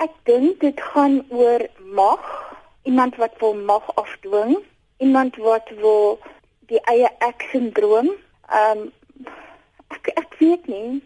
Ek dink dit gaan oor mag, iemand wat wil mag afdwing, iemand wat wil die eie ek-sindroom. Ehm um, ek ek weet nie.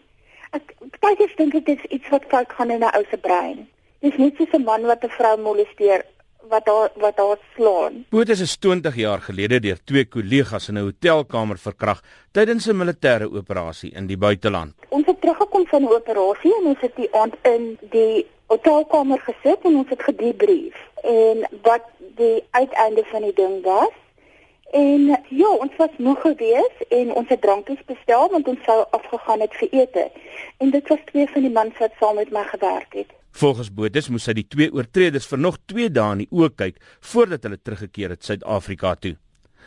Ek baie dink dit is iets wat fout gaan in 'n ou se brein. Dis nie soos 'n man wat 'n vrou molesteer wat daar wat daar slaan. Botes is 20 jaar gelede deur twee kollegas in 'n hotelkamer verkrag tydens 'n militêre operasie in die buiteland. Ons het teruggekom van 'n operasie en ons het die aand in die hotelkamer gesit en ons het gedebrief en wat die uiteinde van die ding was. En ja, ons was moeg geweest en ons het drankies bestel want ons sou afgegaan het vir ete. En dit was twee van die mans wat saam met my gewerk het. Volgens Bodes moes hy die twee oortreders vir nog 2 dae in die oë kyk voordat hulle teruggekeer het Suid-Afrika toe.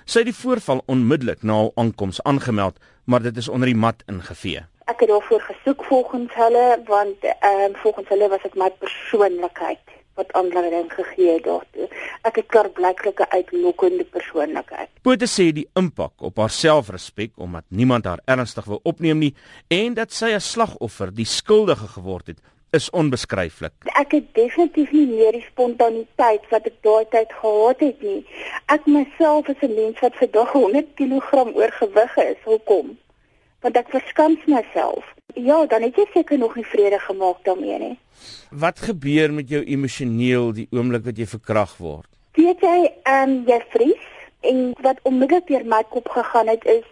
Sy het die voorval onmiddellik na hul aankoms aangemeld, maar dit is onder die mat ingevee. Ek het daarvoor gesoek volgens hulle want ehm um, volgens hulle was dit my persoonlikheid wat aanleiding gegee het daartoe. Ek het klaarblyklike uitlokkende persoonlikheid. Bodes sê die impak op haar selfrespek omdat niemand haar ernstig wil opneem nie en dat sy as slagoffer die skuldige geword het is onbeskryflik. Ek het definitief nie meer die spontaniteit wat ek daai tyd gehad het nie. Ek myself is 'n mens wat vir dag 100 kg oorgewig is. Hoekom? Want ek verskans myself. Ja, dan het jy seker nog nie vrede gemaak daarmee nie. Wat gebeur met jou emosioneel die oomblik wat jy verkrag word? Weet jy, ehm um, jy vries en wat onmiddellik deur my kop gegaan het is,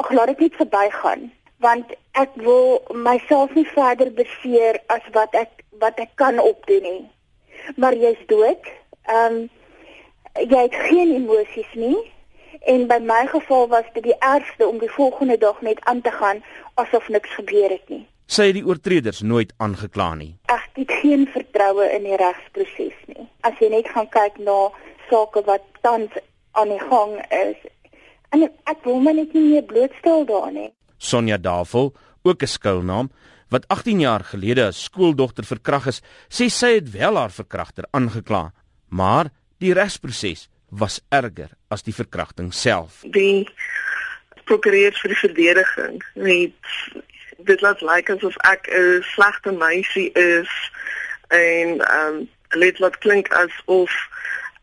ag laat dit net verbygaan want ek wil myself nie verder beseer as wat ek wat ek kan opdoen nie. Maar jy's dood. Ehm um, jy het geen emosies nie en by my geval was dit die ergste om die volgende dag net aan te gaan asof niks gebeur het nie. Sy het die oortreders nooit aangekla nie. Ek het geen vertroue in die regsproses nie. As jy net gaan kyk na sake wat tans aan die gang is en ek wil my net nie meer blootstel daar nie. Sonja Davel, ook 'n skuilnaam, wat 18 jaar gelede as skooldogter verkrag is, sê sy het wel haar verkragter aangekla, maar die regsproses was erger as die verkrachting self. Die prokureur vir die verdediging het dit laat lyk asof ek 'n slegte meisie is en ehm um, dit laat klink asof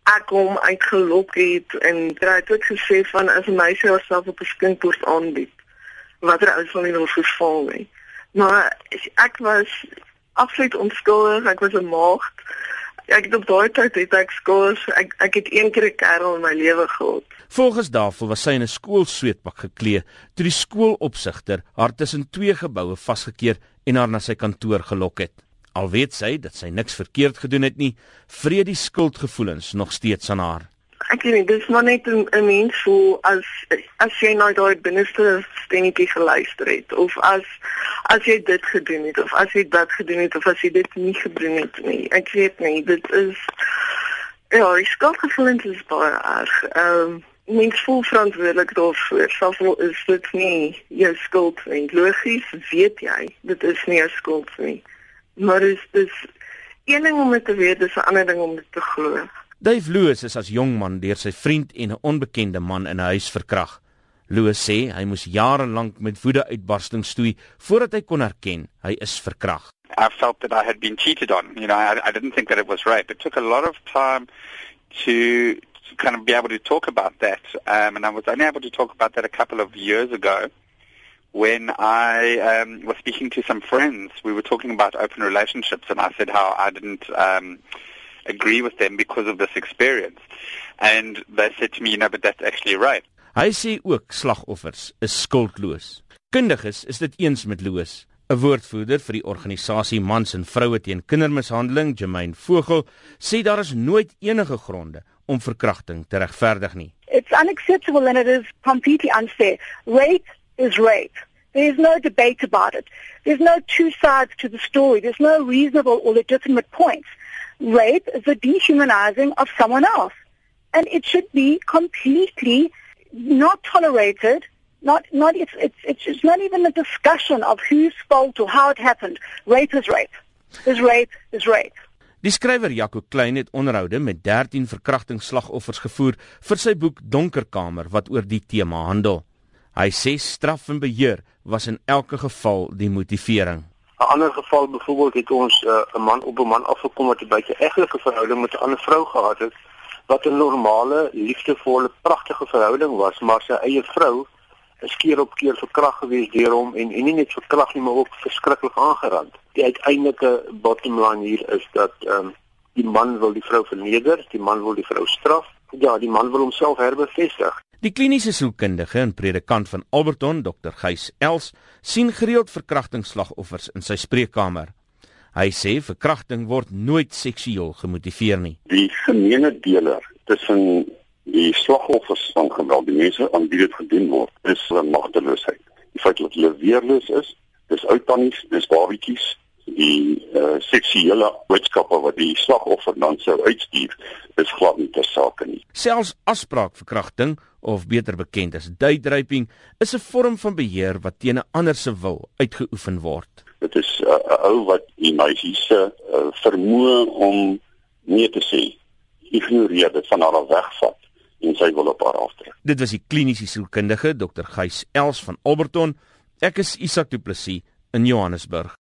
ek hom uitgelok het en hy het ook gesê van as 'n meisie haarself op 'n skinkbord aanbied watter ou sal nie wil verval nie. Maar ek was absoluut onskuldig, ek was 'n maagd. Ek het op daai tyd het ek skous, ek ek het een keer 'n kerel in my lewe gehad. Volgens Dafel was sy in 'n skoolsweetpak geklee toe die skoolopsigter haar tussen twee geboue vasgekeer en haar na sy kantoor gelok het. Al weet sy dat sy niks verkeerd gedoen het nie, vreet die skuldgevoelens nog steeds aan haar ek weet nie, dis maar net 'n mens voel as as jy nou daai binneste stemmetjie geluister het of as as jy dit gedoen het of as jy dat gedoen het of as jy dit nie gedoen het nie. Ek weet nie, dit is ja, die skuldgevoelens is baie erg. Ehm um, mens voel verantwoordelik daarvoor. Selfs al is dit nie jou skuld nie. Logies weet jy, dit is nie jou skuld nie. Maar dit is dis een ding om dit te weet, dis 'n ander ding om dit te glo. Dave Loos is as jong man deur sy vriend en 'n onbekende man in 'n huis verkrag. Loos sê hy moes jare lank met woede-uitbarstings stoei voordat hy kon erken hy is verkrag. I felt that I had been cheated on. You know, I, I didn't think that it was rape. It took a lot of time to, to kind of be able to talk about that. Um, and I was only able to talk about that a couple of years ago when I um, was speaking to some friends. We were talking about open relationships, and I said how I didn't. Um, agree with them because of this experience. And they said to me, you know, but that's actually right. Hy sê ook slagoffers is skuldloos. Kundiges is dit eens met Loos. 'n Woordvoerder vir die organisasie Mans en Vroue teen Kindermishandeling, Germain Vogel, sê daar is nooit enige gronde om verkrachting te regverdig nie. It's unacceptable and it is completely unfair. Rape is rape. There is no debate about it. There's no two sides to the story. There's no reasonable or legitimate points. Rape is the dehumanizing of someone else. And it should be completely not tolerated. Not, not, it's, it's, it's not even a discussion of whose fault or how it happened. Rape is rape. Is rape is rape. Die skrywer Jaco Klein het onderhoude met 13 verkrachtingsslagoffers gevoer vir sy boek Donkerkamer wat oor die tema handel. Hy sê straf en beheer was in elke geval die motivering. 'n ander geval byvoorbeeld het ons uh, 'n uh, man op 'n man afgekom wat 'n baie eglike verhouding met 'n ander vrou gehad het wat 'n normale, liefdevolle, pragtige verhouding was, maar sy eie vrou is keer op keer verkragt gewees deur hom en en nie net verkragt nie, maar ook verskriklik aangerand. Die uiteindelike bottom line hier is dat ehm um, die man wil die vrou verneder, die man wil die vrou straf. Ja, die man wil homself herbevestig. Die kliniese sielkundige en predikant van Alberton, Dr. Gys Els, sien gereeld verkrachtingsslagoffers in sy spreekkamer. Hy sê verkrachting word nooit seksueel gemotiveer nie. Die gemeene deler tussen die slagoffers van geweld, die mense aan wie dit gedoen word, is hulle magteloosheid. Die feit dat hulle weerloos is, dis uittannies, dis babatjies, die uh, seksuele boodskappe wat die slagoffer dan sou uitstuur is glad nie ter sake nie. Selfs afspraakverkrachting of beter bekend as date-raping is 'n vorm van beheer wat teen 'n ander se wil uitgeoefen word. Dit is uh, 'n uh, ou wat die meisie se uh, vermoë om nee te sê ignoreer dit van haar wegvat en sy wil op haar aftrek. Dit was die kliniese sielkundige Dr. Gys Els van Alberton. Ek is Isak Du Plessis in Johannesburg.